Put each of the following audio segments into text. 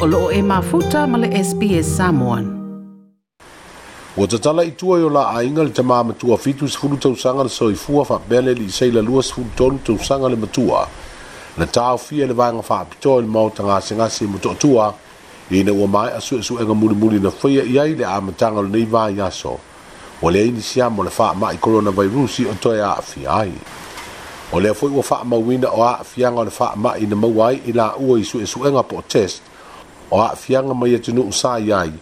o loo e mafuta ma le SPS Samoan. Ua tatala i tua i o la ainga le tamaa matua fitu si fulu tausanga le soifua fa bele li isei la lua si fulu tonu tausanga le matua. Na tau fia le vanga fa apito i le mau tanga se ngasi mato atua i ina ua mai asu e su enga muli muli na fia i ai le a matanga le neiva i aso. Ua le aini siya mo le faa mai koronavirusi o toi a afi ai. O lea fwoi ua faa mawina o a afianga o le faa mai ina mawai ila ua i su e su enga po test o a'afiaga mai atunuu e sa iai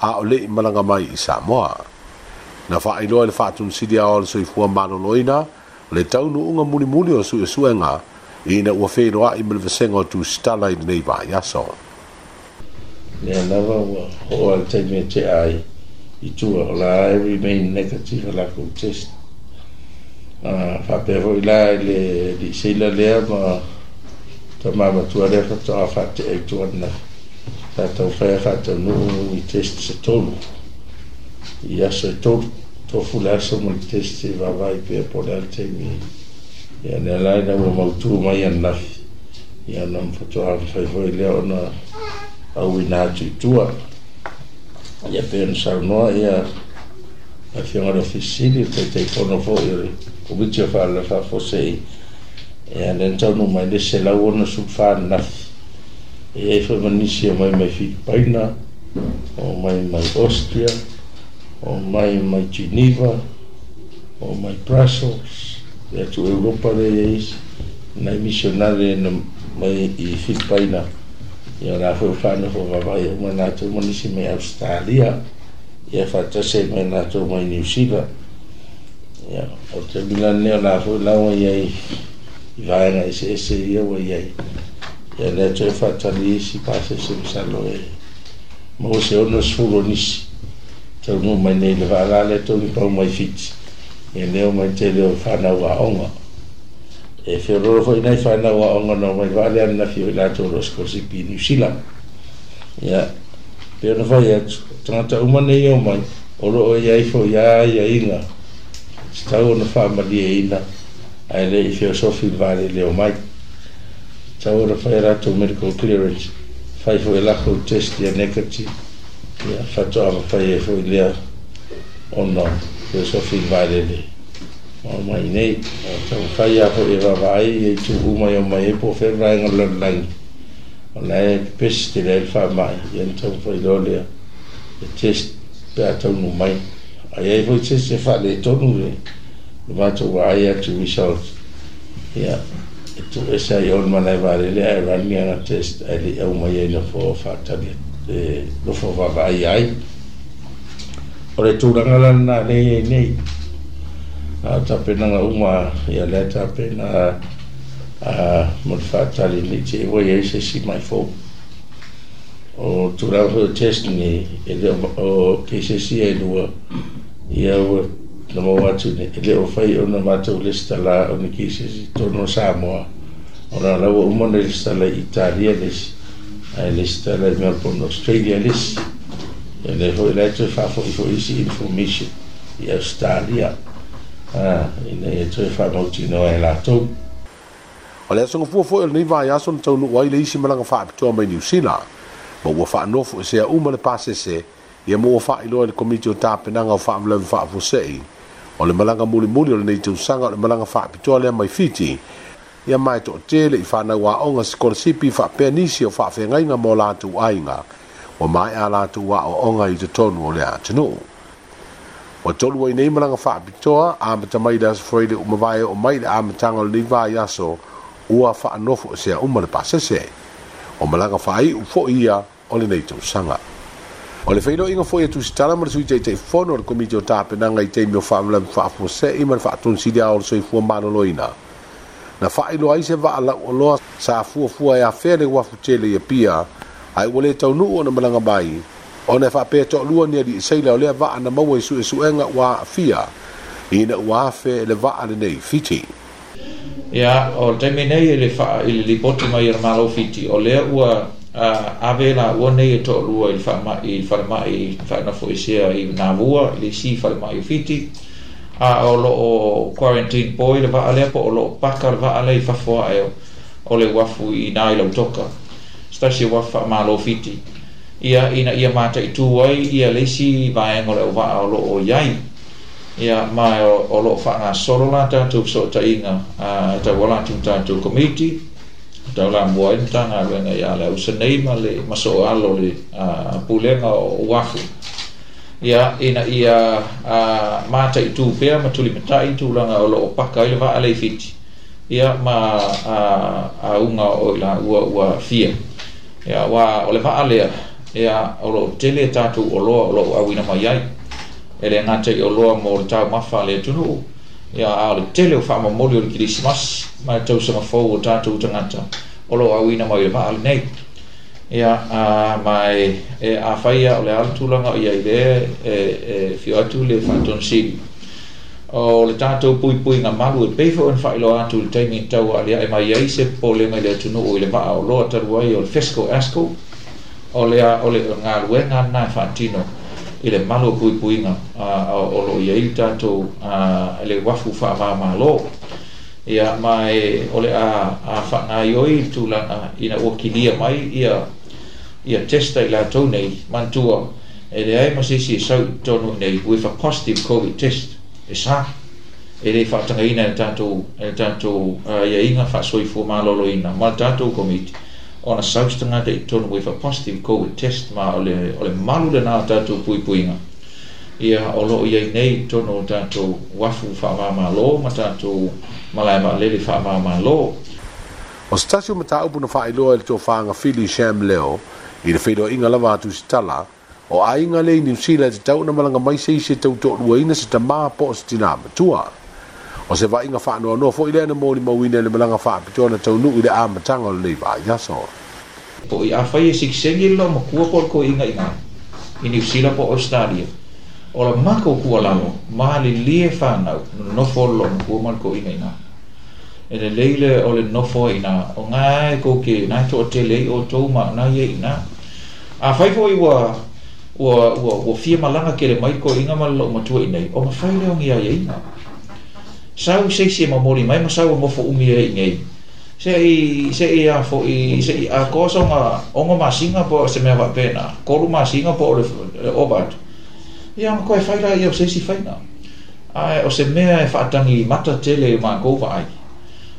a o le'i malaga mai i samoa na faailoa e i le faatunusilia ao le soifua malōlōina le taunu'uga mulimuli o suʻesuʻega ina ua feiloa'i ma le fesega o tusitala i lenei va'aiaso ia lava ua ho'a le taimetea ai i tua o la e remain negative lakou test faapea ho'i la i e le li'iseila lea ma tamāmatua lea fatoa fa'ate'aitu ana tātou whaia whātou nuu ni test se tonu. I aso e tonu, tofu le aso mo ni test se vavai pia po le alteimi. Ia ne alai na ua mautū mai an nafi. Ia na mpoto hawa whaivoi lea ona au i nā tuitua. Ia pia na saunoa ia a fiongara fisili te te kono fo i kumitio whaala whafosei. Ia nentau numai le se lau ona subwhaan nafi e ai faemanisi o mai mai filipaina o mai mai austria o mai mai geneva o mai brussels e atu europa le isi nai misionare na mai i filipaina ia lafeu fanofo vavai uma natou manisi mai australia ia faatase mai natou mai new zealand ia o te milaneo lafeu laua iai i vaega eseese ia ua iai ia lea toe faatali isi pasesevesalo e maoseona sefulu nisi taunuu mai nei le vaala le toni paumai fiti ia lea mai tele o fanau aʻoga e feololo foʻi nai fanau aʻoga no mai vaale ananafi o i latou lo skolasipi niusila ia pe ona fai atu tagata uma nei o mai o loo iai foʻi a iaiga se ona faamaliaina ae lē i feosofi le vale leo mai ta ora fai rato medical clearance fai fo elako test ya nekati ya fato ama fai e fo ilia ono ya so fi vaidele o mai nei o ta fai ya fo eva vai e tu huma ya mai e po fe vai ngal lan lan o la e pes te le fa mai ya ta fo ilole ya e test pe ata unu mai a ya e fo test e fa le tonu le vato wa ya tu result ya yeah tu e sa yon mana e vare le e rani ana test e li e umai e na fo fa tali e lo fo fa va ai ai o le tūranga lana le e nei a tapena nga uma e a le tapena a mod fa tali ni te ewa e se si mai fo o tu tūranga fo test ni e le o kese si e lua e i a ua na mau atu ne le o fai ona mātou le stala o ni kisesi tono Samoa ona lawa umana le stala Italia lesi ai le stala Melbourne Australia lesi e le hoi lai tue whafoi hoi isi information i Australia ah, ina e tue whamautino ai lātou O le asungafua foi o le niva ai aso na taunuu ai le isi malaga faapitoa mai New Zealand ma ua faanofo e sea uma le pasese ia mo ua faailoa i le komiti o tapenaga o faamalavi faafoseʻi o le malaga mulimuli o lenei tausaga o le malaga faapitoa lea mai fiti ia mae toʻatē leʻi fanau aʻoga sikolasipi faapea nisi o faafegaiga mo latou aiga ua maeā latou aʻoaʻoga i totonu o le a atunuu ua tolu ai nei malaga faapitoa amatamai le aso foi le uma vae oo mai le amataga o lenei vaiaso ua faanofo e sea uma le pasese o malaga faaiʻu foʻi ia o lenei tausaga O le whaino inga fwoi atu e sitala mara sui tei tei fono o le komiti o tāpenanga i tei mio whaamla mi whaafo se i mara whaatun sidi aole soi fua mana loina. Na whae loa ise waa la o loa sa fua fua e a where wafu tele i a pia, ai wale tau nu o na malanga mai, o na e whaapea tok lua nia di seila o lea waa na maua i e su e suenga wa a fia, i na ua afe le waa le nei fiti. Ia, o le teme nei e le whaa i le lipoti mai i rama lo fiti, o lea ua uh, ave la ua nei e toʻalua i le faamaʻi i le falamaʻi faanofo i sea i navua i le isi falamaʻi o fiti a o loo quarantine boy le va'a lea o loo paka le va'a lea i fafoaʻe o le uafu inā i lautoka stasi uafu faamālo fiti ia ina ia mataʻitū ai ia le isi vaega o le o loo iai ia ma o loo faagasolo la tatou fesootaʻiga uh, tauā latou tatou community taula mua inta nga wenga ya le usa nei ma le maso alo le pulenga o wafu ya ina ia a mata itu pe ma tuli mata itu langa o lo paka ile va ale fiti ya ma a a unga o la ua ua fia ya wa o le va ale ya o lo tele tatu o lo o lo awina mai ai ele nga te o lo mo tau mafa le tunu ya a le tele o fa mo mo le krismas ma tau sa mafo o tatu tangata ya o lo au ina mai le maa le nei. Ia, a, mai e a whaia o le alatulanga o ia i lea e, e fio atu le whaton sili. O le tātou pui pui ngā malu e peifo en whaila o atu le taimi tau a lea e mai ai se po le mai le atunu o i le maa o loa taru ai o le fesco asco o le a o le ngā ruenga nā e whaantino i le malu pui pui ngā o lo ia i tātou a, e le wafu wha maa maa loa. ia mai ole a a fanga yoi tu la ina o kilia mai ia ia testa i la tau nei mantua e dei ai masisi e sau tonu nei with a positive covid test e sa e le fatanga ina e tatou e tatou ia inga fa soi fu ma lolo ina ma tatou komit ona sau na dei tonu with a positive covid test ma ole ole malu de na tatou pui puinga ia olo ia nei tonu tatou wafu fa ma lo ma tatou malai ma fa ma ma lo o stasio mata upu no fa ilo el to fa nga fili sham leo i le filo inga lava tu stala o ainga le ni sila te tau na malanga mai se se tau to luaina se ta ma po stina tua o se va inga fa no no fo ile na mo ni mawina le malanga fa pito na tau nu ile a matanga le ba ya so po i a fa ye siksegi lo mo kua por ko inga inga i ni sila po australia o la mako kua lalo ma le lie fa na no fo lo mo kua mal ko inga inga ele leile o le nofo ina o ngā e ko ke nā tō te lei o tō ma na ye ina a whai fōi wa o ua ua fia malanga kere mai ko inga ma lo matua nei o ma whai leo ngia ye ina sau seisi ma mori mai ma sau mofo umi ye ingei se i se i a fo i se i a ko so nga ma singa po se me va pena ko lu ma singa po le bat ia ma ko whai la i o si whai na o se mea e whaatangi mata tele ma kova ai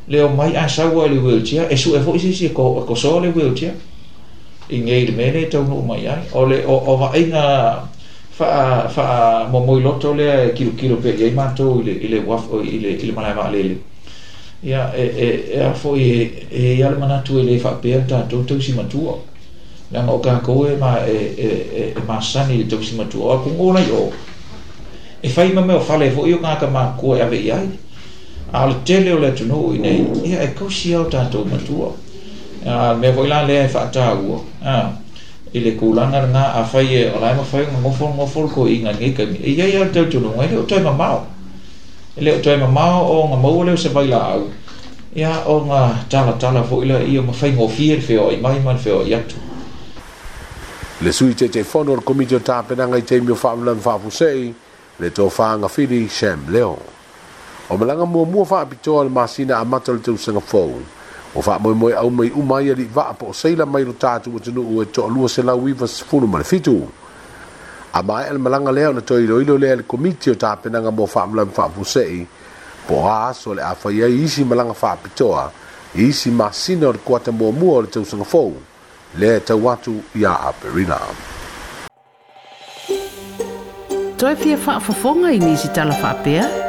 leo mai a sawa le wheelchair e su e fo isi ko ko so le wheelchair i ngei le mele tau no mai ai o le o o va fa fa mo mo loto le e kilo kilo pe i mato ile ile waf o ile ile mala va le ya e e e a fo e e ia e le mana tu ile fa pe ta to to si matua na mo ka ko e ma e e e, e ma sani to si matua ko ngona yo e fa ma me o fale fo io ka ka ma ko ave iai ale tele o le atunuu i nei ia e kausi au tatou matua mea foʻi la lea e faatāua i le kulaga lagā afai e olae mafai ga ngofologofolo ko igagika iai ale tautunuga i e le e o toe mamao e le o toe mamao o ga maua leo se vailaau ia o ga talatala foʻi la ia mafai gofie le feoai mai ma le feoai atu le sui teteifono o le komiti o tapenaga i taimi o faamalami faapusei le tofāga fili sam leo o malanga mua mua faa pitoa le masina a mata le tausanga fau. O faa moe moe au mai umai ali vaa po seila mai lo tatu wa tunu ue toa lua se lau iwa sifunu male fitu. A mai ala malanga leo na toa ilo ilo lea le komiti o tapenanga mua faa mula mfaa fusei. Po haas o le afa iai isi malanga faa pitoa, isi masina o le kuata mua mua o le tausanga fau. Lea tau watu ia a perina. Toi fia faa fofonga i nisi tala faa pia? Toi fia faa fofonga i nisi tala faa pia?